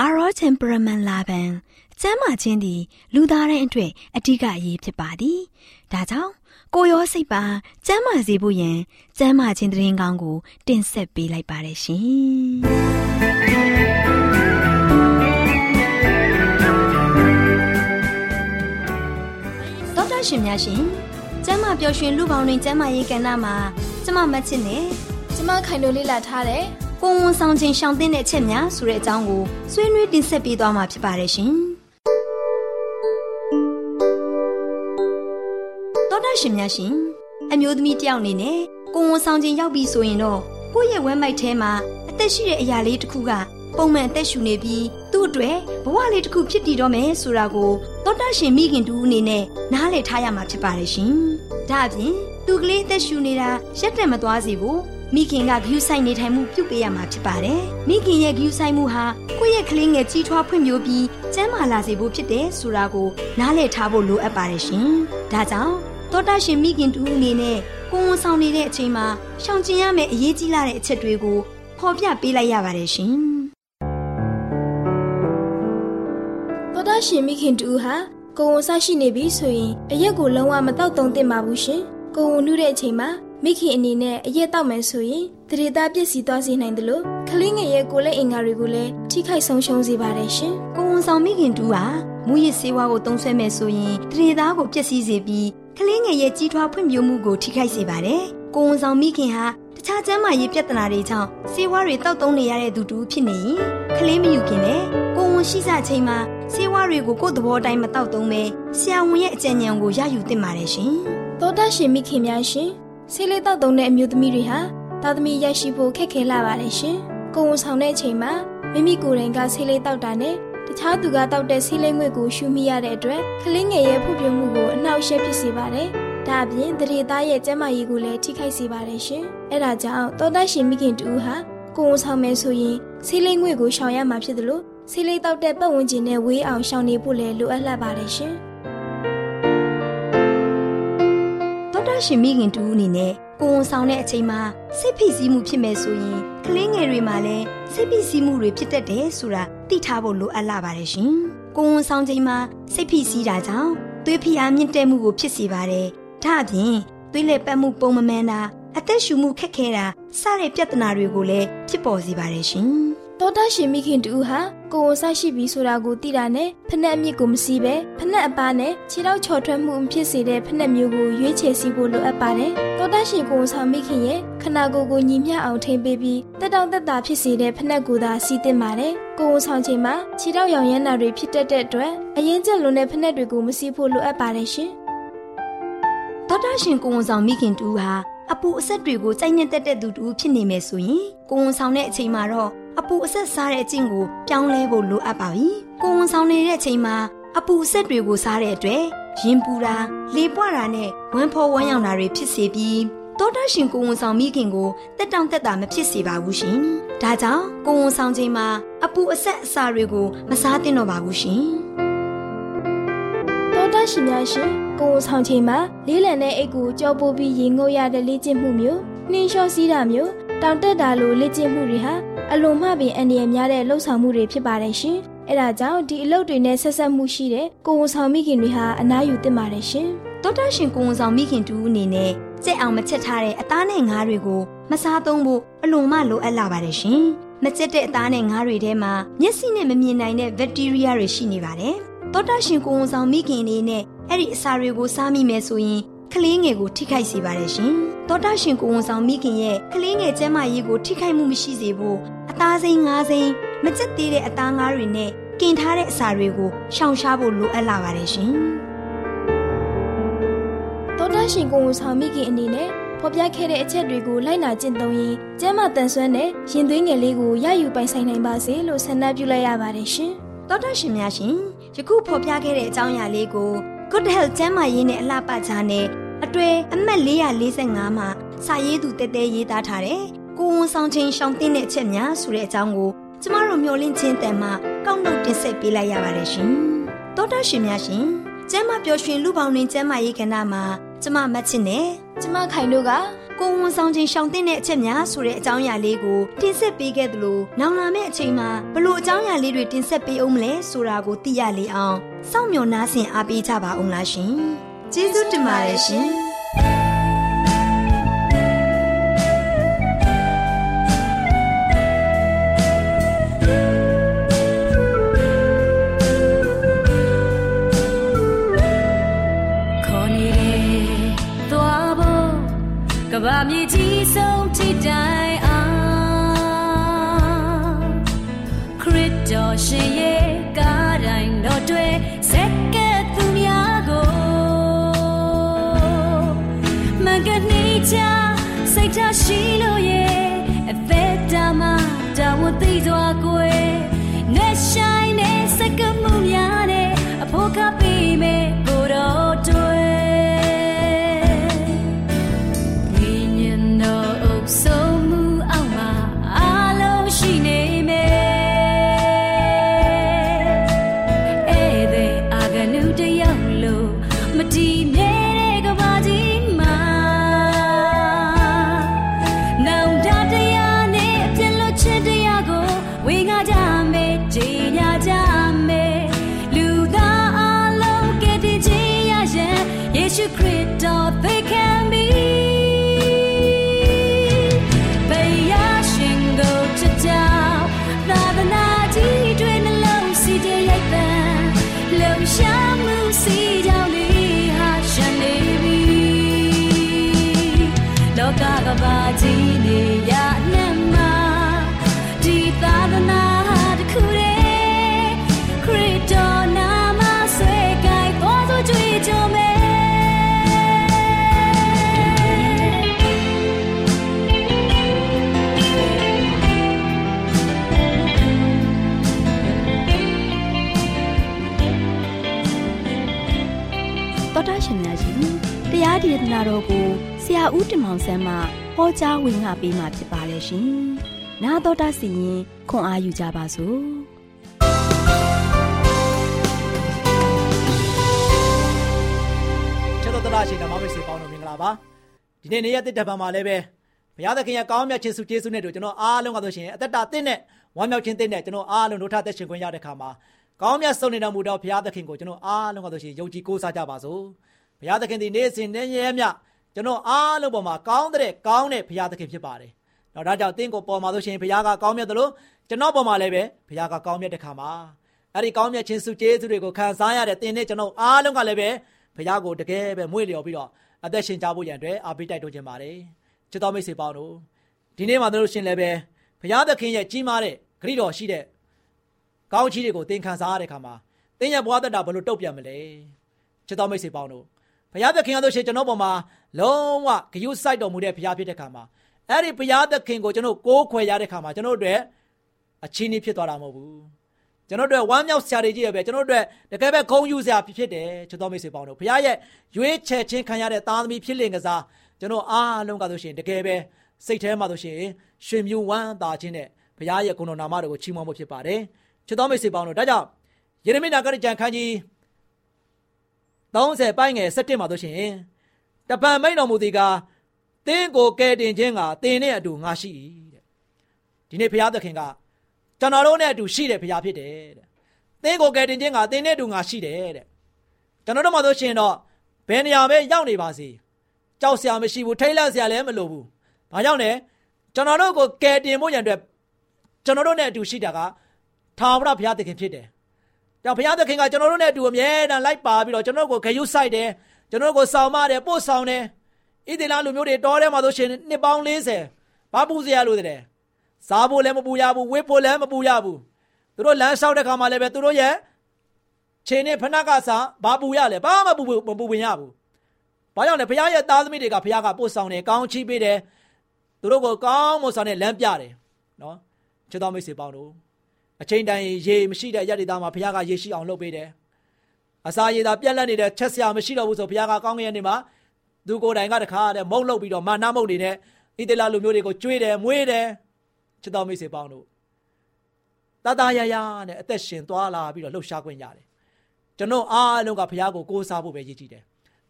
အာရော temperament လာပန်ကျမ်းမာခြင်းသည်လူသားတိုင်းအတွက်အထူးအရေးဖြစ်ပါသည်။ဒါကြောင့်ကိုရောစိတ်ပါကျမ်းမာစေဖို့ယင်ကျမ်းမာခြင်းတရင်ကောင်းကို တင်ဆက်ပေးလိုက်ပါတယ်ရှင်။သောတာရှင်များရှင်ကျမ်းမာပျော်ရွှင်လူပေါင်းတွင်ကျမ်းမာရေးကဏ္ဍမှာကျမမချစ်နဲ့ကျမခိုင်တို့လေ့လာထားတဲ့ ကိုဝန်ဆောင်ခြင်းရှောင်တဲ့အချက်များဆိုတဲ့အကြောင်းကိုဆွေးနွေးတင်ဆက်ပေးသွားမှာဖြစ်ပါတယ်ရှင်။ရှင်များရှင်အမျိုးသမီးတယောက်အနေနဲ့ကိုဝန်ဆောင်ခြင်းရောက်ပြီဆိုရင်တော့ကိုယ့်ရဲ့ဝမ်းမိုက်ထဲမှာအသက်ရှိတဲ့အရာလေးတစ်ခုကပုံမှန်အသက်ရှူနေပြီးသူ့အတွက်ဘဝလေးတစ်ခုဖြစ်တည်တော့မယ်ဆိုတာကိုသောတာရှင်မိခင်တူအနေနဲ့နားလည်ထားရမှာဖြစ်ပါတယ်ရှင်။ဒါအပြင်သူကလေးအသက်ရှူနေတာရက်တက်မသွားစေဘူး မိခင်ကဂယူဆိုင်နေထိုင်မှုပြုပေးရမှာဖြစ်ပါတယ်။မိခင်ရဲ့ဂယူဆိုင်မှုဟာကိုယ့်ရဲ့ကလေးငယ်ကြီးထွားဖွံ့ဖြိုးပြီးကျန်းမာလာစေဖို့ဖြစ်တယ်ဆိုတာကိုနားလည်ထားဖို့လိုအပ်ပါတယ်ရှင်။ဒါကြောင့်တောတာရှင်မိခင်တူအနေနဲ့ကိုဝန်ဆောင်နေတဲ့အချိန်မှာရှောင်ကျဉ်ရမယ့်အရေးကြီးလာတဲ့အချက်တွေကိုဖော်ပြပေးလိုက်ရပါတယ်ရှင်။တောတာရှင်မိခင်တူဟာကိုဝန်ဆရှိနေပြီဆိုရင်အရက်ကိုလုံးဝမတောက်သုံးသင့်ပါဘူးရှင်။ကိုဝန်နှုတဲ့အချိန်မှာ မိခင်အနေနဲ့အရက်တောက်မယ်ဆိုရင်တရေသားပြည့်စည်သွားစေနိုင်တယ်လို့ကလေးငယ်ရဲ့ကိုယ်လက်အင်္ဂါတွေကိုလည်းထိခိုက်ဆုံးရှုံးစေပါတယ်ရှင်။ကိုဝန်ဆောင်မိခင်တူဟာမူရစ်ဆေးဝါးကိုသုံးဆွဲမယ်ဆိုရင်တရေသားကိုပျက်စီးစေပြီးကလေးငယ်ရဲ့ကြီးထွားဖွံ့ဖြိုးမှုကိုထိခိုက်စေပါတယ်။ကိုဝန်ဆောင်မိခင်ဟာတခြားကျန်းမာရေးပြဿနာတွေကြောင့်ဆေးဝါးတွေတောက်သုံးနေရတဲ့သူတူဖြစ်နေရင်ကလေးမယူခင်နဲ့ကိုဝန်ရှိစချိန်မှာဆေးဝါးတွေကိုကိုယ့်သဘောတိုင်းမတောက်သုံးပဲဆရာဝန်ရဲ့အကြံဉာဏ်ကိုရယူသင့်ပါတယ်ရှင်။သောတာရှင်မိခင်များရှင် ဆေးလေးတောက်သုံးတဲ့အမျိုးသမီးတွေဟာသားသမီးရရှိဖို့ခက်ခဲလာပါတယ်ရှင်။ကိုဝန်ဆောင်တဲ့အချိန်မှာမိမိကိုယ်တိုင်ကဆေးလေးတောက်တာနဲ့တခြားသူကတောက်တဲ့ဆေးလိမ်ငွေကိုရှူမိရတဲ့အတွက်ကလေးငယ်ရဲ့ဖွံ့ဖြိုးမှုကိုအနှောက်အယှက်ဖြစ်စေပါတယ်။ဒါအပြင်တရေသားရဲ့ကျန်းမာရေးကိုလည်းထိခိုက်စေပါတယ်ရှင်။အဲဒါကြောင့်တောသားရှင်မိခင်တူဟာကိုယ်ဝန်ဆောင်မယ်ဆိုရင်ဆေးလိမ်ငွေကိုရှောင်ရမှာဖြစ်တယ်လို့ဆေးလိမ်တောက်တဲ့ပတ်ဝန်းကျင်နဲ့ဝေးအောင်ရှောင်နေဖို့လည်းလိုအပ်လာပါတယ်ရှင်။ ရှင်မိခင်တူအနေနဲ့ကိုဝန်ဆောင်တဲ့အချိန်မှာစိတ်ဖိစီးမှုဖြစ်မယ်ဆိုရင်ကလေးငယ်တွေမှာလည်းစိတ်ဖိစီးမှုတွေဖြစ်တတ်တယ်ဆိုတာသိထားဖို့လိုအပ်လာပါတယ်ရှင်။ကိုဝန်ဆောင်ချိန်မှာစိတ်ဖိစီးတာကြောင့်သွေးဖိအားမြင့်တက်မှုကိုဖြစ်စေပါတယ်။ဒါအပြင်သွေးလက်ပတ်မှုပုံမမှန်တာအသက်ရှူမှုခက်ခဲတာစတဲ့ပြဿနာတွေကိုလည်းဖြစ်ပေါ်စေပါတယ်ရှင်။ တောတာရှင်မိခင်တူဟာကိုဝန်ဆရှိပြီဆိုတာကိုသိတာနဲ့ဖက်အမြစ်ကိုမစီးပဲဖက်အပါနဲ့ခြေထောက်ချော်ထွက်မှုဖြစ်စေတဲ့ဖက်မျိုးကိုရွေးချယ်စီဖို့လိုအပ်ပါတယ်။တောတာရှင်ကိုဝန်ဆောင်မိခင်ရဲ့ခနာကိုယ်ကိုညီမျှအောင်ထိမ့်ပေးပြီးတက်တောင့်တက်တာဖြစ်စေတဲ့ဖက်ကိုသာစီးတင်ပါတယ်။ကိုဝန်ဆောင်ချိန်မှာခြေထောက်ရောင်ရမ်းတာတွေဖြစ်တတ်တဲ့အတွက်အရင်ကျလွန်တဲ့ဖက်တွေကိုမစီးဖို့လိုအပ်ပါတယ်ရှင်။တောတာရှင်ကိုဝန်ဆောင်မိခင်တူဟာအပူအဆက်တွေကိုစိုက်နေတတ်တဲ့သူတူဖြစ်နေမယ်ဆိုရင်ကိုဝန်ဆောင်တဲ့အချိန်မှာတော့ အပူအဆက်စားတဲ့အကျင့်ကိုပြောင်းလဲဖို့လိုအပ်ပါပြီ။ကိုဝန်ဆောင်နေတဲ့အချိန်မှာအပူအဆက်တွေကိုစားတဲ့အတွက်ရင်ပူတာလေပွားတာနဲ့ဝမ်းဖောဝမ်းယောင်တာတွေဖြစ်စေပြီးတောတရှင်ကိုဝန်ဆောင်မိခင်ကိုတက်တောင့်တက်တာမဖြစ်စေပါဘူးရှင်။ဒါကြောင့်ကိုဝန်ဆောင်ချိန်မှာအပူအဆက်အစာတွေကိုမစားသင့်တော့ပါဘူးရှင်။တောတရှင်များရှင်ကိုဝန်ဆောင်ချိန်မှာလေးလံတဲ့အိတ်ကိုကြောပိုးပြီးရင်ငုတ်ရတဲ့လေ့ကျင့်မှုမျိုးနှင်းလျှောစီးတာမျိုးတောင်တက်တာလိုလေ့ကျင့်မှုတွေဟာ အလွန်မှပင်အန္တရာယ်များတဲ့လှုပ်ဆောင်မှုတွေဖြစ်ပါတယ်ရှင်။အဲဒါကြောင့်ဒီအလုပ်တွေနဲ့ဆက်ဆက်မှုရှိတဲ့ကိုဝန်ဆောင်မိခင်တွေဟာအနားယူသင့်ပါတယ်ရှင်။တောတရှင်ကိုဝန်ဆောင်မိခင်တူအနေနဲ့ကြက်အောင်မချက်ထားတဲ့အသားနဲ့ငါးတွေကိုမစားသုံးဖို့အလွန်မှလိုအပ်လာပါတယ်ရှင်။မချက်တဲ့အသားနဲ့ငါးတွေထဲမှာမျက်စိနဲ့မမြင်နိုင်တဲ့ဘက်တီးရီးယားတွေရှိနေပါတယ်။တောတရှင်ကိုဝန်ဆောင်မိခင်အနေနဲ့အဲ့ဒီအစာတွေကိုစားမိမယ်ဆိုရင် ကလေးငယ်ကိုထိခိုက်စေပါတယ်ရှင်။တောတာရှင်ကိုဝန်ဆောင်မိခင်ရဲ့ကလေးငယ်ကျန်းမာရေးကိုထိခိုက်မှုမရှိစေဖို့အသားစိမ်းငါးစိမ်းမကျက်သေးတဲ့အသားငါးတွေနဲ့ကင်ထားတဲ့အစာတွေကိုရှောင်ရှားဖို့လိုအပ်လာပါတယ်ရှင်။တောတာရှင်ကိုဝန်ဆောင်မိခင်အနေနဲ့ဖော်ပြခဲ့တဲ့အချက်တွေကိုလိုက်နာကျင့်သုံးရင်ကျန်းမာတန်ဆွမ်းတဲ့ရင်သွေးငယ်လေးကိုရယူပိုင်ဆိုင်နိုင်ပါစေလို့ဆန္ဒပြုလိုက်ရပါတယ်ရှင်။တောတာရှင်များရှင်ယခုဖော်ပြခဲ့တဲ့အကြောင်းအရာလေးကို Good Health ကျန်းမာရေးနဲ့အလှပချာနဲ့ အတွေ့အမှတ်445မှာစာရေးသူတဲတဲရေးသားထားတဲ့ကိုဝန်ဆောင်ချင်းရှောင်းတင်းတဲ့အချက်များဆိုတဲ့အကြောင်းကိုကျမတို့မျှဝင့်ချင်းတန်မှကောက်နှုတ်တင်ဆက်ပေးလိုက်ရပါတယ်ရှင်။သောတာရှင်များရှင်ကျမ်းမပျော်ရွှင်လူပေါင်းတွင်ကျမ်းမာရေးကဏ္ဍမှာကျမမတ်ချစ်နဲ့ကျမခိုင်တို့ကကိုဝန်ဆောင်ချင်းရှောင်တင်တဲ့အချက်များဆိုတဲ့အကြောင်းအရာလေးကိုတင်ဆက်ပေးခဲ့သလိုနောင်လာမယ့်အချိန်မှာဘလို့အကြောင်းအရာလေးတွေတင်ဆက်ပေးအောင်မလဲဆိုတာကိုသိရလေအောင်စောင့်မျှော်နားဆင်အားပေးကြပါအောင်လားရှင်။ ကျေးဇူးတင်ပါတယ်ရှင်။ဘာမြေကြီးဆုံးထိတိုင်အောင်ခရစ်တော်ရှင် စိတ် နာတော်ကိုဆရာဦးတင်မောင်ဆန်းမှဟောကြားဝင်ငါပေးมาဖြစ်ပါတယ်ရှင်။나တော်တာစီရင်ခွန်အာယူကြပါစို့။ချက်တော်တရားရှင်ဓမ္မမိတ်ဆွေပေါင်းတို့မင်္ဂလာပါ။ဒီနေ့နေ့ရက်တစ်တပတ်မှာလည်းပဲဘုရားသခင်ရဲ့ကောင်းမြတ်ခြင်းစုကျေးဇူးနဲ့တို့ကျွန်တော်အားလုံးကဆိုရှင်အသက်တာတင့်နဲ့ဝမ်းမြောက်ခြင်းတင့်နဲ့ကျွန်တော်အားလုံးတို့ထသက်ရှင်ခွင့်ရတဲ့ခါမှာကောင်းမြတ်ဆုံးနေတော်မူသောဘုရားသခင်ကိုကျွန်တော်အားလုံးကဆိုရှင်ယုံကြည်ကိုးစားကြပါစို့။ ဘုရားသခင်ဒီနေ့စဉ်နဲ့ရဲမြကျွန်တော်အားလုံးပေါ်မှာကောင်းတဲ့ကောင်းတဲ့ဘုရားသခင်ဖြစ်ပါတယ်။တော့ဒါကြောင့်တင်းကိုပေါ်မှာဆိုရှင်ဘုရားကကောင်းမြတ်တယ်လို့ကျွန်တော်ပေါ်မှာလည်းပဲဘုရားကကောင်းမြတ်တဲ့ခါမှာအဲ့ဒီကောင်းမြတ်ခြင်းစုကျေးဇူးတွေကိုခံစားရတဲ့တင်းနဲ့ကျွန်တော်အားလုံးကလည်းပဲဘုရားကိုတကယ်ပဲမွေ့လျော်ပြီးတော့အသက်ရှင်ကြဖို့ရန်အတွက်အားပေးတိုက်တွန်းခြင်းပါတယ်။ချစ်တော်မိတ်ဆွေပေါင်းတို့ဒီနေ့မှာတို့ရှင်လည်းပဲဘုရားသခင်ရဲ့ကြီးမားတဲ့ဂရုတော်ရှိတဲ့ကောင်းချီးတွေကိုသင်ခံစားရတဲ့ခါမှာသင်ရဲ့ဘဝတတဘယ်လိုတုတ်ပြန်မလဲချစ်တော်မိတ်ဆွေပေါင်းတို့ ဘုရားသခင်ကဆိုရှင်ကျွန်တော်ပေါ်မှာလုံးဝဂရုစိုက်တော်မူတဲ့ဘုရားဖြစ်တဲ့ခါမှာအဲ့ဒီဘုရားသခင်ကိုကျွန်တော်ကိုးခွေရတဲ့ခါမှာကျွန်တော်တို့အချင်းကြီးဖြစ်သွားတာမဟုတ်ဘူးကျွန်တော်တို့ဝမ်းမြောက်စရာတွေကြီးရပဲကျွန်တော်တို့တကယ်ပဲဂုဏ်ယူစရာဖြစ်တယ်ချစ်တော်မိတ်ဆွေပေါင်းတို့ဘုရားရဲ့ရွေးချယ်ခြင်းခံရတဲ့သားသမီးဖြစ်လင်ကစားကျွန်တော်အားလုံးကဆိုရှင်တကယ်ပဲစိတ်ထဲမှာဆိုရှင်ရွှေမြူဝမ်းသာခြင်းနဲ့ဘုရားရဲ့ဂုဏ်တော်နာမတော်ကိုချီးမွမ်းဖို့ဖြစ်ပါတယ်ချစ်တော်မိတ်ဆွေပေါင်းတို့ဒါကြောင့်ယေရမိနာဂရကြံခန်းကြီး 30ပိုင်းငယ်17မှာဆိုရှင်တပံမိန်တော်မူသည်ကသင်ကိုကယ်တင်ခြင်းကသင်နဲ့အတူငါရှိ၏တဲ့ဒီနေ့ဘုရားသခင်ကကျွန်တော်တို့နဲ့အတူရှိတယ်ဘုရားဖြစ်တယ်တဲ့သင်ကိုကယ်တင်ခြင်းကသင်နဲ့အတူငါရှိတယ်တဲ့ကျွန်တော်တို့မှဆိုရှင်တော့ဘယ်နေရာပဲရောက်နေပါစေကြောက်စရာမရှိဘူးထိတ်လန့်စရာလည်းမလိုဘူးဘာကြောင့်လဲကျွန်တော်တို့ကိုကယ်တင်ဖို့ရန်အတွက်ကျွန်တော်တို့နဲ့အတူရှိတာကထာဝရဘုရားသခင်ဖြစ်တယ် ကြောင့်ဘုရားသခင်ကကျွန်တော်တို့နဲ့အတူအမြဲတမ်းလိုက်ပါပြီးတော့ကျွန်တော်တို့ကိုဂရုစိုက်တယ်ကျွန်တော်တို့ကိုဆောင်မတယ်ပို့ဆောင်တယ်ဣသရေလလူမျိုးတွေတောထဲမှာဆိုရှင်နှစ်ပေါင်း40ဘာပူစရာလိုတဲ့စားဖို့လည်းမပူရဘူးဝေးဖို့လည်းမပူရဘူးသူတို့လမ်းလျှောက်တဲ့ခါမှာလည်းပဲသူတို့ရဲ့ခြေနဲ့ဖဏကစားဘာပူရလဲဘာမှပူမပူဝင်ရဘူးဘာကြောင့်လဲဘုရားရဲ့သားသမီးတွေကဘုရားကပို့ဆောင်တယ်ကောင်းချီးပေးတယ်သူတို့ကိုကောင်းမွန်စွာနဲ့လမ်းပြတယ်နော်ချစ်တော်မိတ်ဆွေပေါင်းတို့ အချိန်တိုင်းရေမရှိတဲ့ရတ္တိသားမှာဘုရားကရေရှိအောင်လုပ်ပေးတယ်အစာရည်သာပြက်လက်နေတဲ့ချက်စရာမရှိတော့ဘူးဆိုဘုရားကကောင်းကင်နေမှာသူကိုယ်တိုင်ကတခါတည်းမုံလုပ်ပြီးတော့မာနမုံနေတဲ့ဣသေလလူမျိုးတွေကိုကြွေးတယ်မွေးတယ်ချစ်တော်မိတ်ဆွေပေါင်းတို့တတရရနဲ့အသက်ရှင်သွားလာပြီးတော့လှုပ်ရှားခွင့်ရတယ်ကျွန်တော်အားလုံးကဘုရားကိုကိုးစားဖို့ပဲရည်ကြည်တယ်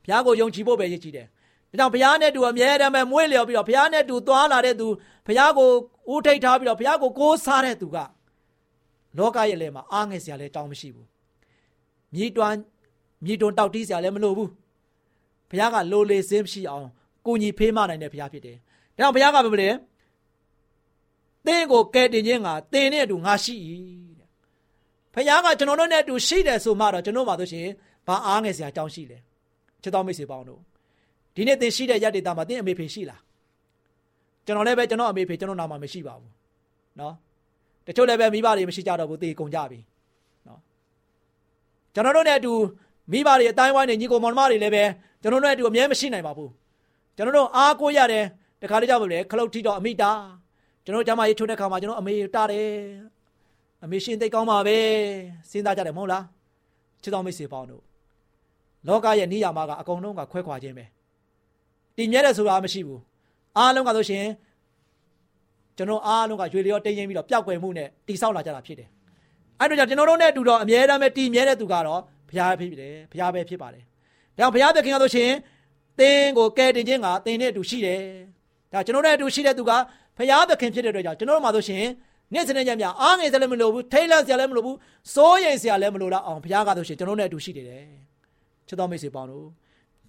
ဘုရားကိုယုံကြည်ဖို့ပဲရည်ကြည်တယ်ဒါကြောင့်ဘုရားနဲ့တူအမြဲတမ်းပဲမွေးလျော်ပြီးတော့ဘုရားနဲ့တူသွားလာတဲ့သူဘုရားကိုဦးထိတ်ထားပြီးတော့ဘုရားကိုကိုးစားတဲ့သူက လောကရဲ့လဲမှာအားငယ်စရာလဲတောင်းမရှိဘူးမြည်တွန်းမြည်တွန်းတောက်တီးစရာလဲမလိုဘူးဘုရားကလိုလေစင်းရှိအောင်ကိုညီဖေးမနိုင်တဲ့ဘုရားဖြစ်တယ်ဒါကြောင့်ဘုရားကပြောတယ်သင်ကိုကယ်တင်ခြင်းကသင်နဲ့အတူငါရှိ၏တဲ့ဘုရားကကျွန်တော်တို့နဲ့အတူရှိတယ်ဆိုမှတော့ကျွန်တော်မှဆိုရှင်ဘာအားငယ်စရာတောင်းရှိလဲချစ်တော်မိတ်ဆွေပေါင်းတို့ဒီနေ့သင်ရှိတဲ့ရတ္တိတာမှာသင်အမေဖေရှိလားကျွန်တော်လည်းပဲကျွန်တော်အမေဖေကျွန်တော်နာမှာမရှိပါဘူးเนาะ တချို့လည်းပဲမိဘတွေမရှိကြတော့ဘူးတေကုန်ကြပြီနော်ကျွန်တော်တို့နဲ့အတူမိဘတွေအတိုင်းဝိုင်းနေညီကိုမောင်နှမတွေလည်းပဲကျွန်တော်တို့နဲ့အတူအမြဲမရှိနိုင်ပါဘူးကျွန်တော်တို့အားကိုးရတယ်တခါလေးကြောက်ပါလေခလုတ်ထီတော့အမိတာကျွန်တော်ကျမရေးထိုးတဲ့ခါမှာကျွန်တော်အမေတာတယ်အမေရှင်သိကောင်းပါပဲစဉ်းစားကြတယ်မဟုတ်လားချစ်တော်မိတ်ဆွေပေါင်းတို့လောကရဲ့နေရာမှာကအကုန်လုံးကခွဲခွာခြင်းပဲတည်မြဲတယ်ဆိုတာမရှိဘူးအားလုံးကဆိုရှင် ကျွန်တော်အားလုံးကရွေလျောတင်းရင်ပြီးတော့ပျောက်ကွယ်မှုနဲ့တိဆောက်လာကြတာဖြစ်တယ်အဲ့တော့ကျွန်တော်တို့နဲ့အတူတော့အမြဲတမ်းပဲတည်မြဲတဲ့သူကတော့ဘုရားဖြစ်တယ်ဘုရားပဲဖြစ်ပါတယ်ဒါကြောင့်ဘုရားသခင်ကဆိုရှင်သင်ကိုကယ်တင်ခြင်းကသင်နဲ့အတူရှိတယ်ဒါကျွန်တော်တို့နဲ့အတူရှိတဲ့သူကဘုရားသခင်ဖြစ်တဲ့အတွက်ကြောင့်ကျွန်တော်တို့မှာဆိုရှင်နေ့စဉ်နဲ့ညညအားငယ်စရာလည်းမလိုဘူးထိတ်လန့်စရာလည်းမလိုဘူးစိုးရိမ်စရာလည်းမလိုတော့အောင်ဘုရားကဆိုရှင်ကျွန်တော်တို့နဲ့အတူရှိတယ်ချစ်တော်မိတ်ဆွေပေါင်းတို့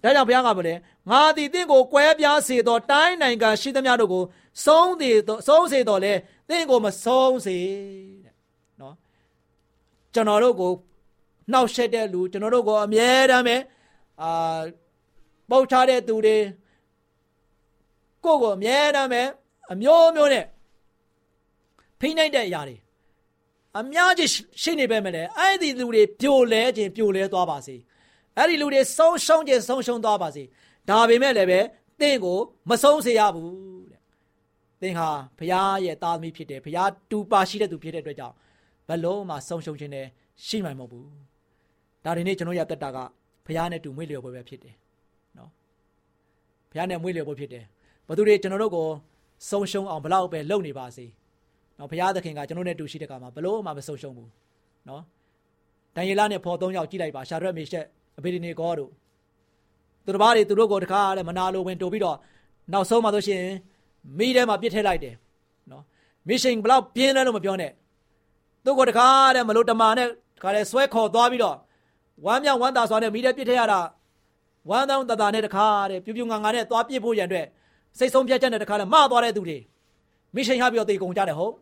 ဒါကြောင့်ဘုရားကပြောတယ်ငါသည်တင့်ကိုကွဲပြားစေသောတိုင်းနိုင်ငံရှိသမျှတို့ကို ဆုံးသေးသောဆုံးစေတော်လဲတင့်ကိုမဆုံးစေတဲ့နော်ကျွန်တော်တို့ကိုနှောက်ရှက်တဲ့လူကျွန်တော်တို့ကိုအမြဲတမ်းပဲအာပုတ်ချတဲ့သူတွေကိုကိုအမြဲတမ်းပဲအမျိုးမျိုးနဲ့ဖိနှိပ်တဲ့အရာတွေအများကြီးရှိနေပဲမလဲအဲ့ဒီလူတွေပြိုလဲခြင်းပြိုလဲသွားပါစေအဲ့ဒီလူတွေဆုံးရှုံးခြင်းဆုံးရှုံးသွားပါစေဒါပေမဲ့လည်းပဲသင်ကိုမဆုံးစေရဘူးတဲ့ သင်ဟာဘုရားရဲ့သားသမီးဖြစ်တယ်ဘုရားတူပါရှိတဲ့သူဖြစ်တဲ့အတွက်ကြောင့်ဘလုံးမှဆုံးရှုံးခြင်းနဲ့ရှိမှမဟုတ်ဘူးဒါဒီနေ့ကျွန်တော်ရတက်တာကဘုရားနဲ့တူမွေးလျော်ပွဲပဲဖြစ်တယ်နော်ဘုရားနဲ့မွေးလျော်ပွဲဖြစ်တယ်ဘသူတွေကျွန်တော်တို့ကိုဆုံးရှုံးအောင်ဘလောက်ပဲလုပ်နေပါစေနော်ဘုရားသခင်ကကျွန်တော်နဲ့တူရှိတဲ့ကမှာဘလို့မှမဆုံးရှုံးဘူးနော်ဒံယေလနဲ့ဖော်သုံးယောက်ကြည့်လိုက်ပါရှာရက်မေရှက်အဘေဒီနေကောတို့သူတို့ဘာတွေသူတို့ကိုတခါလဲမနာလိုဝင်တိုးပြီးတော့နောက်ဆုံးမှဆိုရှင် မိထဲမှာပြစ်ထည့်လိုက်တယ်နော်မစ်ရှင်ဘလောက်ပြင်းလဲလို့မပြောနဲ့သူ့ကိုတခါတဲ့မလို့တမာနဲ့တခါလဲဆွဲခေါ်သွားပြီးတော့ဝမ်းမြောက်ဝမ်းသာစွာနဲ့မိထဲပြစ်ထည့်ရတာဝမ်းသောတတာနဲ့တခါတဲ့ပြူပြူငါငါနဲ့သွားပြစ်ဖို့ရန်အတွက်စိတ်ဆုံးဖြတ်ချက်နဲ့တခါလဲမသွားတဲ့သူတွေမစ်ရှင်ရပြီးတော့တေကုန်ကြတယ်ဟုတ်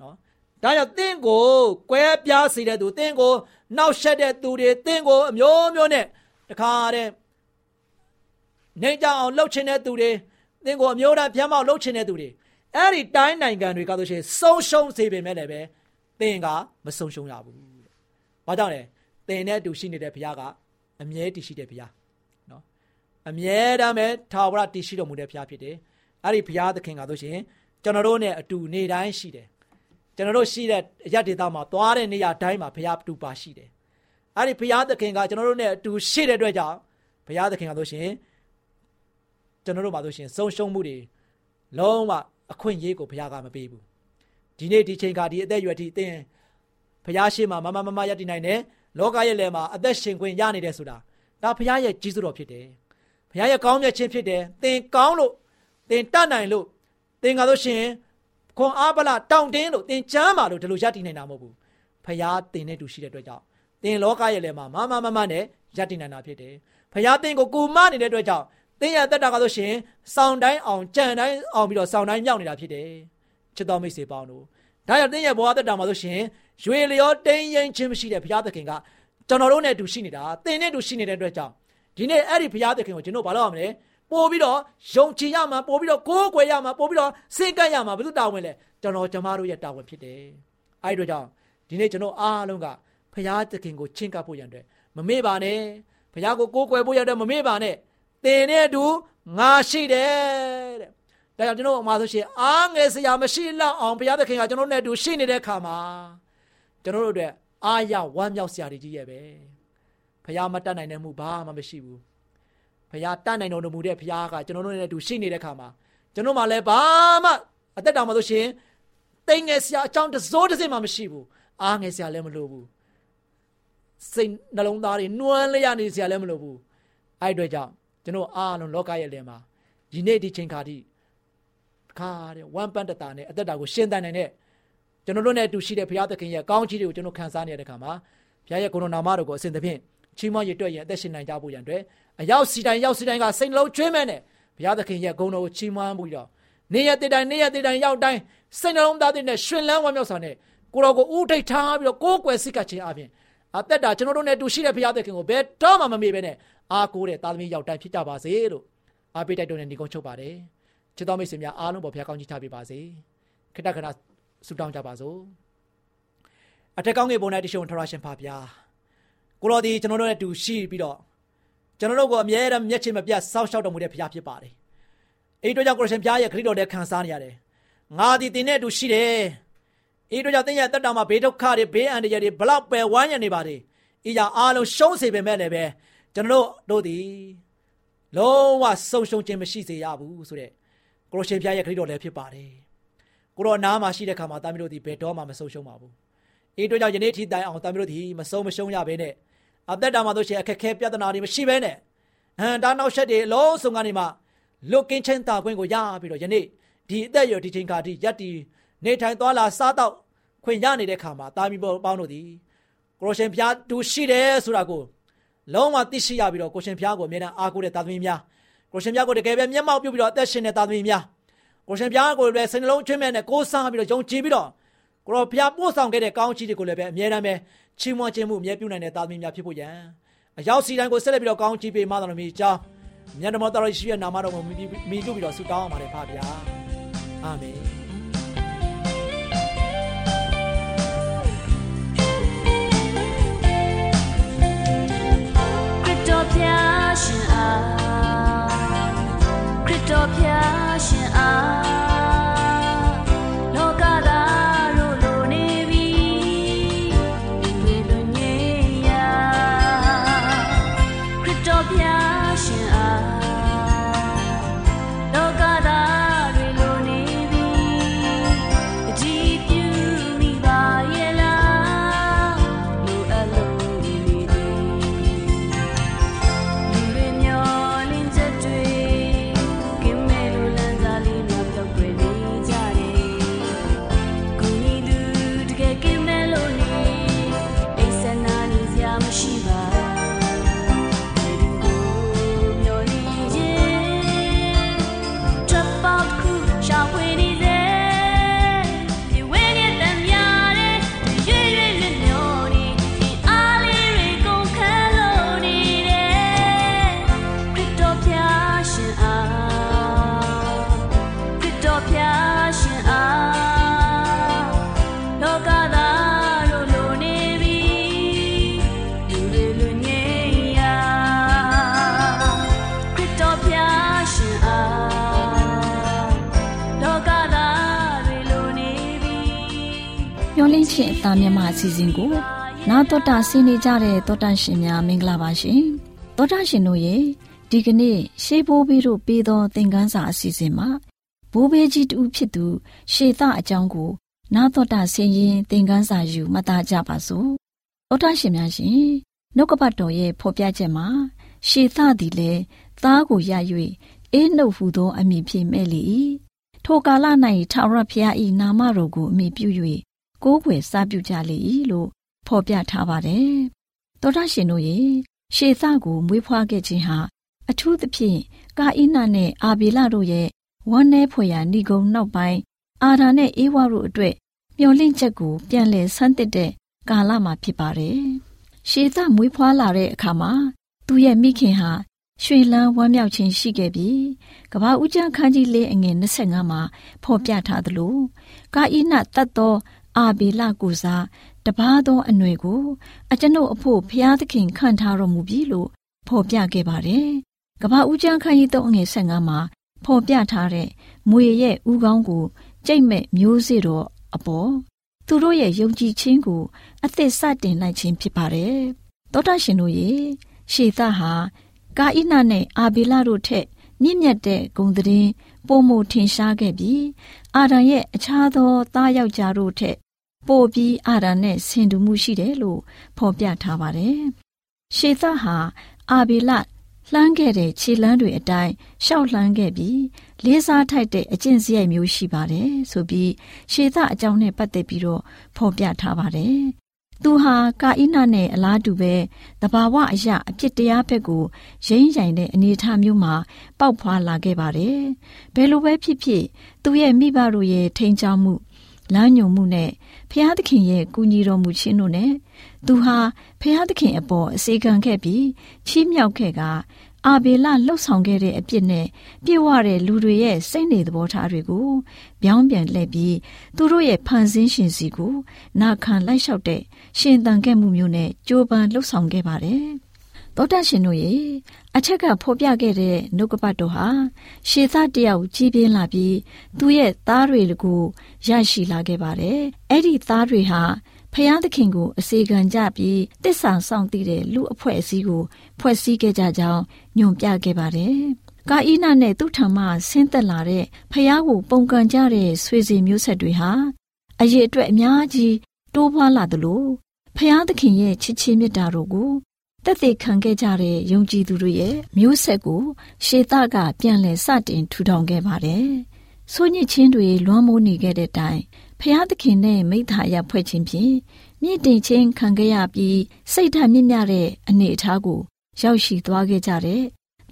နော်ဒါကြောင့်တင့်ကိုကွဲပြားစေတဲ့သူတင့်ကိုနှောက်ရှက်တဲ့သူတွေတင့်ကိုအမျိုးမျိုးနဲ့တခါတဲ့နေကြအောင်လှုပ်ချင်တဲ့သူတွေ တင့်ကိုအမျိုးသားပြမ်းမောက်လှုပ်ချင်တဲ့သူတွေအဲ့ဒီတိုင်းနိုင်ငံတွေကဆိုရှင်ဆုံးရှုံးစေပေမဲ့လည်းပဲသင်ကမဆုံးရှုံးရဘူး။ဘာကြောင့်လဲ။သင်နဲ့အတူရှိနေတဲ့ဘုရားကအမြဲတည်ရှိတဲ့ဘုရား။နော်အမြဲတမ်းပဲထာဝရတည်ရှိတော်မူတဲ့ဘုရားဖြစ်တယ်အဲ့ဒီဘုရားသခင်ကဆိုရှင်ကျွန်တော်တို့နဲ့အတူနေတိုင်းရှိတယ်ကျွန်တော်တို့ရှိတဲ့အရဒေသမှာသွားတဲ့နေရာတိုင်းမှာဘုရားတူပါရှိတယ်အဲ့ဒီဘုရားသခင်ကကျွန်တော်တို့နဲ့အတူရှိတဲ့အတွက်ကြောင့်ဘုရားသခင်ကဆိုရှင် ကျွန်တော်တို့မှာဆိုရှင်ဆုံးရှုံးမှုတွေလုံးဝအခွင့်အရေးကိုဘုရားကမပေးဘူးဒီနေ့ဒီချိန်ကဒီအသက်အရွယ်ထိသင်ဘုရားရှိမှမမမမရတည်နိုင်တယ်လောကရဲ့လယ်မှာအသက်ရှင်ခွင့်ရနေတယ်ဆိုတာဒါဘုရားရဲ့ကြီးစွတော်ဖြစ်တယ်ဘုရားရဲ့ကောင်းမြတ်ခြင်းဖြစ်တယ်သင်ကောင်းလို့သင်တတ်နိုင်လို့သင်ကလို့ရှင်ခွန်အားပလတောင့်တင်းလို့သင်ချမ်းပါလို့ဒီလိုရတည်နိုင်တာမဟုတ်ဘူးဘုရားသင်နဲ့တူရှိတဲ့အတွက်ကြောင့်သင်လောကရဲ့လယ်မှာမမမမနဲ့ရတည်နိုင်တာဖြစ်တယ်ဘုရားသင်ကိုကူမနေတဲ့အတွက်ကြောင့် သင်ရဲ့တက်တာကဆိုရှင်စောင်းတိုင်းအောင်ကြံတိုင်းအောင်ပြီးတော့စောင်းတိုင်းမြောက်နေတာဖြစ်တယ်ချစ်တော်မိတ်ဆွေပေါင်းတို့ဒါကြောင့်သင်ရဲ့ဘဝတက်တာမှာဆိုရှင်ရွေလျောတင်းရင်ချင်းမရှိတဲ့ဘုရားသခင်ကကျွန်တော်တို့နဲ့အတူရှိနေတာသင်နဲ့အတူရှိနေတဲ့အတွက်ကြောင့်ဒီနေ့အဲ့ဒီဘုရားသခင်ကိုကျွန်တော်ဘာလို့ရမလဲပို့ပြီးတော့ယုံကြည်ရမှာပို့ပြီးတော့ကိုးကွယ်ရမှာပို့ပြီးတော့စိတ်ကပ်ရမှာဘယ်သူတာဝန်လဲကျွန်တော်ကျမတို့ရဲ့တာဝန်ဖြစ်တယ်အဲ့ဒီတော့ကြောင့်ဒီနေ့ကျွန်တော်အားလုံးကဘုရားသခင်ကိုချင့်ကပ်ဖို့ရန်အတွက်မမေ့ပါနဲ့ဘုရားကိုကိုးကွယ်ဖို့ရတဲ့မမေ့ပါနဲ့ သင်နဲ့အတူငါရှိတယ်တဲ့ဒါကြောင့်ကျွန်တော်အမှားဆိုရှင်အားငယ်စရာမရှိလောက်အောင်ဘုရားသခင်ကကျွန်တော်နဲ့အတူရှိနေတဲ့ခါမှာကျွန်တော်တို့အတွက်အားရဝမ်းမြောက်စရာတွေကြီးရဲ့ပဲဘုရားမတတ်နိုင်တဲ့မှုဘာမှမရှိဘူးဘုရားတတ်နိုင်တော်မူတဲ့ဘုရားကကျွန်တော်တို့နဲ့အတူရှိနေတဲ့ခါမှာကျွန်တော်မှလည်းဘာမှအသက်တောင်မလို့ရှင်တိမ်ငယ်စရာအကြောင်းတစိုးတစ်စက်မှမရှိဘူးအားငယ်စရာလည်းမလိုဘူးစိတ်နှလုံးသားတွေနှွမ်းလျက်နေစရာလည်းမလိုဘူးအဲ့အတွက်ကြောင့် ကျွန်တော်အားလုံးလောကရဲ့လယ်မှာဒီနေ့ဒီချိန်ခါထိခါတဲ့ဝမ်ပန်တတာနဲ့အသက်တာကိုရှင်းတန်နိုင်တဲ့ကျွန်တော်တို့နဲ့အတူရှိတဲ့ဘုရားသခင်ရဲ့ကောင်းချီးတွေကိုကျွန်တော်ခံစားနေရတဲ့ခါမှာဘုရားရဲ့ကိုရိုနာမတော်ကိုအစဉ်သဖြင့်ချီးမွမ်းရတွေ့ရင်အသက်ရှင်နိုင်ကြဖို့ရန်အတွက်အရောက်စီတိုင်းရောက်စီတိုင်းကစိတ်နှလုံးကျွေးမဲ့နဲ့ဘုရားသခင်ရဲ့ဂုဏ်တော်ကိုချီးမွမ်းပြီးတော့နေရတဲ့တိုင်းနေရတဲ့တိုင်းရောက်တိုင်းစိတ်နှလုံးသားတဲ့ရှင်လန်းဝမ်းမြောက်စွာနဲ့ကိုတော်ကိုဥထိတ်ထားပြီးတော့ကိုးကွယ်စိတ်ကခြင်းအပြင်အသက်တာကျွန်တော်တို့နဲ့တူရှိတဲ့ဘုရားသခင်ကိုဘယ်တော့မှမမေ့ဘဲနဲ့ အားကိုးတဲ့သားသမီးရောက်တိုင်းဖြစ်ကြပါစေလို့အားပေးတိုက်တွန်းတဲ့ညီကုန်းချုပ်ပါတယ်ချစ်တော်မိတ်ဆွေများအားလုံးပေါ်ဘုရားကောင်းကြီးချပေးပါစေခတ္တခဏဆုတောင်းကြပါစို့အထက်ကောင်းငယ်ပုံ၌တရှိုံထရရှင်ဖာဗျာကိုတော်ဒီကျွန်တော်တို့နဲ့တူရှိပြီးတော့ကျွန်တော်တို့ကိုအမြဲတမ်းမျက်ခြေမပြတ်စောင့်ရှောက်တော်မူတဲ့ဘုရားဖြစ်ပါတယ်အဲ့တို့ကြောင့်ကိုရှင်ဘုရားရဲ့ခရစ်တော်နဲ့ခံစားနေရတယ်ငါဒီတင်နဲ့တူရှိတယ်အဲ့တို့ကြောင့်တင်းရဲ့တက်တာမှာဘေးဒုက္ခတွေဘေးအန္တရာယ်တွေဘလောက်ပဲဝိုင်းရနေပါလေဤကြောင့်အားလုံးရှုံးစေပေမဲ့လည်းပဲ ကျွန်တော်တို့ဒီလုံးဝဆုံရှုံခြင်းမရှိစေရဘူးဆိုတဲ့ကိုရရှင်ဘုရားရဲ့ခရစ်တော်လည်းဖြစ်ပါတယ်ကိုရောနားမှာရှိတဲ့ခါမှာတာမီးတို့ဒီဘယ်တော့မှမဆုံရှုံပါဘူးအေးတို့ကြောင့်ယနေ့ထိတိုင်အောင်တာမီးတို့ဒီမဆုံမရှုံရဘဲနဲ့အသက်တာမှာတို့ရှိအခက်ခဲပြဿနာတွေမရှိဘဲနဲ့ဟန်တာနောက်ဆက်တွေအလုံးစုံကနေမှလွတ်ကင်းချင်းတာခွင့်ကိုရပြီးတော့ယနေ့ဒီအသက်ရဒီချိန်ခါထိရက်တီနေထိုင်သွားလာစားတော့ခွင့်ရနေတဲ့ခါမှာတာမီးပေါင်းတို့ဒီကိုရရှင်ဘုရားတူရှိတယ်ဆိုတာကို လုံးဝသိရှိရပြီးတော့ကိုရှင်ဖျားကိုအမြဲတမ်းအားကိုးတဲ့သားသမီးများကိုရှင်ဖျားကိုတကယ်ပဲမျက်မှောက်ပြုပြီးတော့အသက်ရှင်တဲ့သားသမီးများကိုရှင်ဖျားကိုလည်းစိတ်နှလုံးချွင်းမဲ့နဲ့ကိုးစားပြီးတော့ယုံကြည်ပြီးတော့ကိုရောဖျားပို့ဆောင်ခဲ့တဲ့ကောင်းချီးတွေကိုလည်းပဲအမြဲတမ်းပဲချီးမွမ်းခြင်းမှုအမြဲပြုနိုင်တဲ့သားသမီးများဖြစ်ဖို့ရန်အရောက်စီတိုင်းကိုဆက်လက်ပြီးတော့ကောင်းချီးပေးမှတော်မူအကြောင်းမြတ်တော်တော်ရှိရဲ့နာမတော်ကိုမိပြုပြီးတော့ဆုတောင်းအောင်ပါတယ်ဖပါဗျာအာမင် တော်ဖျားရှင်အား မျောလင့်ချင်းအသားမြမအစီအစဉ်ကိုနာတော်တာဆင်းနေကြတဲ့တောတာရှင်များမင်္ဂလာပါရှင်တောတာရှင်တို့ရဲ့ဒီကနေ့ရှေးဘိုးဘေးတို့ပေးသောသင်ခန်းစာအစီအစဉ်မှာဘိုးဘေးကြီးတူဖြစ်သူ ရှေသအကြောင်းကို နာတော်တာဆင်းရင်သင်ခန်းစာယူမှတ်သားကြပါစို့တောတာရှင်များရှင်နှုတ်ကပတ်တော်ရဲ့ဖော်ပြချက်မှာရှေသသည်လည်းသားကိုရ၍အေးနှုတ်ဟူသောအမည်ဖြင့်မဲ့လေ၏ထိုကာလ၌ထာဝရဘုရား၏နာမတော်ကိုအမိပြု၍ ကိုးကွယ်စားပြုကြလေ၏လို့ဖော်ပြထားပါတယ်။သောတာရှင်တို့ရဲ့ရှေသကိုမွေးဖွားခဲ့ခြင်းဟာအထူးသဖြင့်ကာအိနနဲ့အာဘေလတို့ရဲ့ဝမ်းနည်းဖွယ်ရာဏိဂုံနောက်ပိုင်းအာဓာနဲ့အေဝါတို့အတွက်မျော်လင့်ချက်ကိုပြန်လည်ဆန်းသစ်တဲ့ကာလမှာဖြစ်ပါတယ်။ရှေသမွေးဖွားလာတဲ့အခါမှာသူ့ရဲ့မိခင်ဟာရွှေလန်းဝမ်းမြောက်ခြင်းရှိခဲ့ပြီးကဘာဦးကျန်းခန်းကြီးလေးအငယ်25မှာဖော်ပြထားသလိုကာအိနတတ်သော အာဘေလကိုစားတပားသောအနွယ်ကို အကျွန်ုပ်အဖို့ဖျားသခင်ခံထားတော်မူပြီလို့ဖော်ပြခဲ့ပါတယ်။ကဘာဦးကျန်းခန်းကြီးသုံးအငယ်15မှာဖော်ပြထားတဲ့မွေရဲ့ဥကောင်းကိုကြိတ်မဲ့မျိုးစေ့တော်အပေါ်သူတို့ရဲ့ယုံကြည်ခြင်းကိုအသစ်စတင်လိုက်ခြင်းဖြစ်ပါတယ်။သောတာရှင်တို့ရဲ့ရှေသဟာကာဣနနဲ့အာဘေလတို့ထက်မြင့်မြတ်တဲ့ဂုံသတင်း ပုံမထင်ရှားခဲ့ပြီးအာရန်ရဲ့အခြားသောသားယောက်ျားတို့ထက်ပိုပြီးအာရန်နဲ့ဆင်တူမှုရှိတယ်လို့ဖော်ပြထားပါတယ်။ရှေသဟာအာဘေလလှမ်းခဲ့တဲ့ခြေလမ်းတွေအတိုင်းရှောက်လှမ်းခဲ့ပြီးလေးစားထိုက်တဲ့အကျင့်စရိုက်မျိုးရှိပါတယ်ဆိုပြီးရှေသအကြောင်းနဲ့ပတ်သက်ပြီးတော့ဖော်ပြထားပါတယ် သူဟာကာအိနနဲ့အလားတူပဲတဘာဝအရာအဖြစ်တရားဘက်ကိုရင်းရိုင်တဲ့အနေအထားမျိုးမှာပေါက်ဖွာလာခဲ့ပါတယ်။ဘယ်လိုပဲဖြစ်ဖြစ်သူ့ရဲ့မိဘတို့ရဲ့ထိန်ချောင်းမှုလမ်းညွန်မှုနဲ့ဖျားသခင်ရဲ့ကူညီတော်မူခြင်းတို့နဲ့သူဟာဖျားသခင်အပေါ်အစေခံခဲ့ပြီးချီးမြှောက်ခဲ့က အာဘေလလှုပ်ဆောင်ခဲ့တဲ့အပြစ်နဲ့ပြေဝတဲ့လူတွေရဲ့စိတ်နေသဘောထားတွေကိုပြောင်းပြန်လှည့်ပြီးသူတို့ရဲ့ဖန်ဆင်းရှင်စီကိုနာခံလိုက်လျှောက်တဲ့ရှင်သန်ခဲ့မှုမျိုးနဲ့ကြိုးပမ်းလှုပ်ဆောင်ခဲ့ပါတယ်။သောတရှင်တို့ရဲ့အချက်ကဖော်ပြခဲ့တဲ့နှုတ်ကပတ်တော်ဟာရှေသတယောက်ကြီးပြင်းလာပြီးသူ့ရဲ့သားတွေကိုရရှိလာခဲ့ပါတယ်။အဲ့ဒီသားတွေဟာ ဖျားသခင်ကိုအစေခံကြပြီးတစ္ဆာဆောင်တည်တဲ့လူအဖွဲ့အစည်းကိုဖွဲ့စည်းခဲ့ကြကြောင်းညွှန်ပြခဲ့ပါတယ်။ကာအိနာနဲ့သူ့ထံမှဆင်းသက်လာတဲ့ဖျားကိုပုံကန်ကြတဲ့ဆွေစီမျိုးဆက်တွေဟာအရေးအတွက်အများကြီးတိုးပွားလာသလိုဖျားသခင်ရဲ့ချစ်ချင်းမြတ်တာတို့ကိုတက်သေးခံခဲ့ကြတဲ့ယုံကြည်သူတွေရဲ့မျိုးဆက်ကိုရှေသကပြန်လည်စတင်ထူထောင်ခဲ့ပါတယ်။ဆိုညစ်ချင်းတွေလွှမ်းမိုးနေခဲ့တဲ့တိုင် ဖျားသခင်နဲ့မိသားရဖွဲ့ခြင်းဖြင့်မြင့်တင်ခြင်းခံခဲ့ရပြီးစိတ်ဓာတ်မြင့်မြတ်တဲ့အနေအထားကို ရောက်ရှိသွားခဲ့ကြတဲ့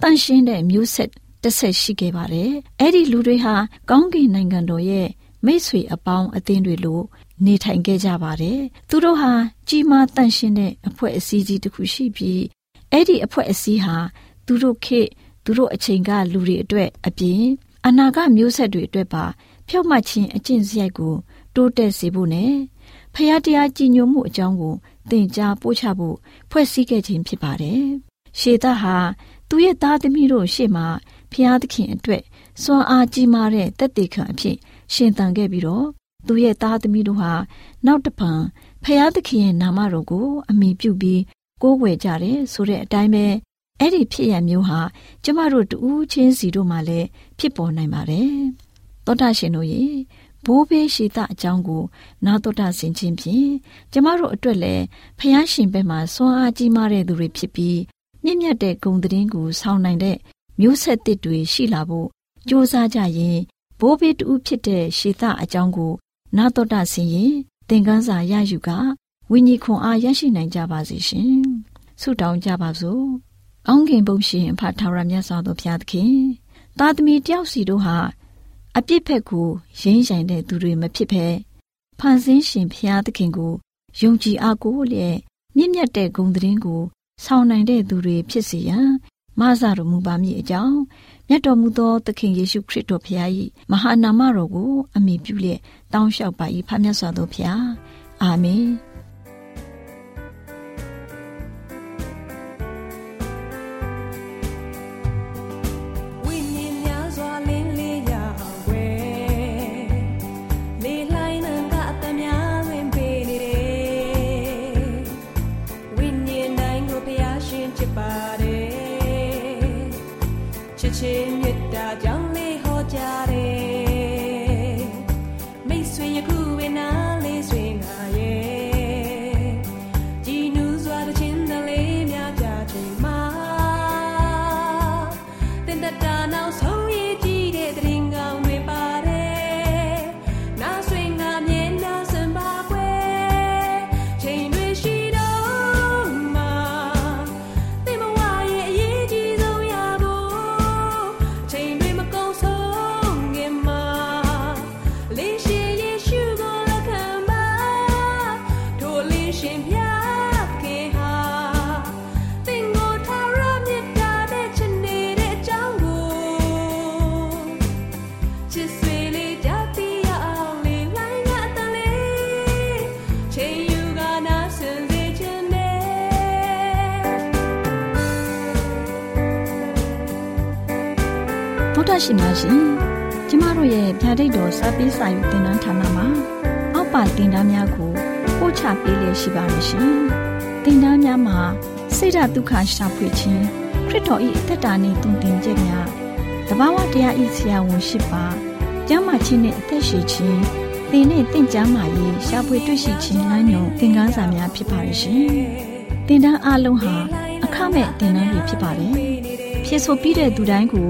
တန့်ရှင်းတဲ့မျိုးဆက်တစ်ဆက်ရှိခဲ့ပါတယ်။အဲ့ဒီလူတွေဟာကောင်းကင်နိုင်ငံတော်ရဲ့မိတ်ဆွေအပေါင်းအသင်းတွေလို့နေထိုင်ခဲ့ကြပါတယ်။သူတို့ဟာကြီးမားတန့်ရှင်းတဲ့အဖွဲ့အစည်းကြီးတစ်ခုရှိပြီးအဲ့ဒီအဖွဲ့အစည်းဟာသူတို့ခေသူတို့အချိန်ကလူတွေအတွက်အပြင်အနာဂတ်မျိုးဆက်တွေအတွက်ပါဖြောက်မှတ်ခြင်းအကျင့်စရိုက်ကို တိုးတက်စေဖို့နဲ့ဖရာတရားကြည်ညိုမှုအကြောင်းကိုသင်ကြားပို့ချဖို့ဖွဲ့စည်းခဲ့ခြင်းဖြစ်ပါတယ်။ရှေသဟာသူ့ရဲ့သားသမီးတို့ရှေ့မှာဖရာသခင်အတွက်စွမ်းအားကြီးမားတဲ့တက်တေခံအဖြစ်ရှင်သန်ခဲ့ပြီးတော့သူ့ရဲ့သားသမီးတို့ဟာနောက်တပံဖရာသခင်ရဲ့နာမတော်ကို အမိပြုပြီးကိုးကွယ်ကြတယ်ဆိုတဲ့အတိုင်းပဲအဲ့ဒီဖြစ်ရမျိုးဟာကျမတို့တူးချင်းစီတို့မှလည်းဖြစ်ပေါ်နိုင်ပါတယ်။သောတာရှင်တို့ရေ ဘိုးဘေးရှိသအကြောင်းကို နာတော်တာဆင်ခြင်းဖြင့်ကျမတို့အတွက်လည်းဖျားရှင်ဘက်မှာစွမ်းအားကြီးမားတဲ့သူတွေဖြစ်ပြီးမြင့်မြတ်တဲ့ဂုဏ်သတင်းကိုဆောင်နိုင်တဲ့မျိုးဆက်သစ်တွေရှိလာဖို့ကြိုးစားကြရင်ဘိုးဘေးတူဖြစ်တဲ့ရှေသအကြောင်းကိုနာတော်တာဆင်ရင်သင်ခန်းစာရယူကဝိညာဉ်ခွန်အားရရှိနိုင်ကြပါစေရှင်ဆုတောင်းကြပါစို့ကောင်းကင်ဘုံရှင်အဖထာဝရမြတ်စွာဘုရားသခင် သာသမီတယောက်စီတို့ဟာ အပြစ်ဖက်ကိုရင်းဆိုင်တဲ့သူတွေမဖြစ်ဘဲဖန်ဆင်းရှင်ဖျားသခင်ကိုယုံကြည်အားကိုးလျက်မြင့်မြတ်တဲ့ဂုဏ်သတင်းကိုဆောင်နိုင်တဲ့သူတွေဖြစ်စေရန်မဆတော်မူပါမည်အကြောင်းမြတ်တော်မူသောသခင်ယေရှုခရစ်တော်ဖျား၏မဟာနာမတော်ကိုအမိပြုလျက်တောင်းလျှောက်ပါ၏ဖခင်မြတ်စွာသောဖျားအာမင် များရှင်ကျမတို့ရဲ့ဗျာဒိတ်တော်စပေးစာယူတင်နန်းဌာနမှာအောက်ပါတင်ဒားများကိုပို့ချပေးလျက်ရှိပါတယ်ရှင်တင်ဒားများမှာဆိဒ္ဓတုခရှာဖွေခြင်းခရစ်တော်၏အသက်တာနှင့်တုန်တင်ခြင်းများတဘာဝတရားဤဆရာဝန်ရှိပါကျမ်းမာခြင်းနှင့်အသက်ရှိခြင်းသင်နဲ့တင့်ကြမာရေးရှာဖွေတွေ့ရှိခြင်းလမ်းညွန်သင်ခန်းစာများဖြစ်ပါရဲ့ရှင်တင်ဒားအလုံးဟာအခမဲ့တင်ဒားတွေဖြစ်ပါတယ်ဖြစ်ဆိုပြီးတဲ့သူတိုင်းကို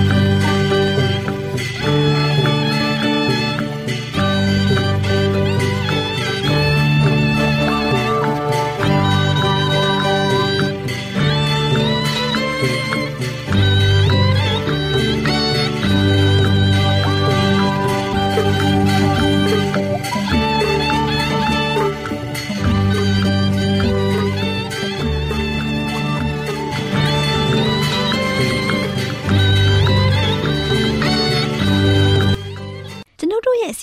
။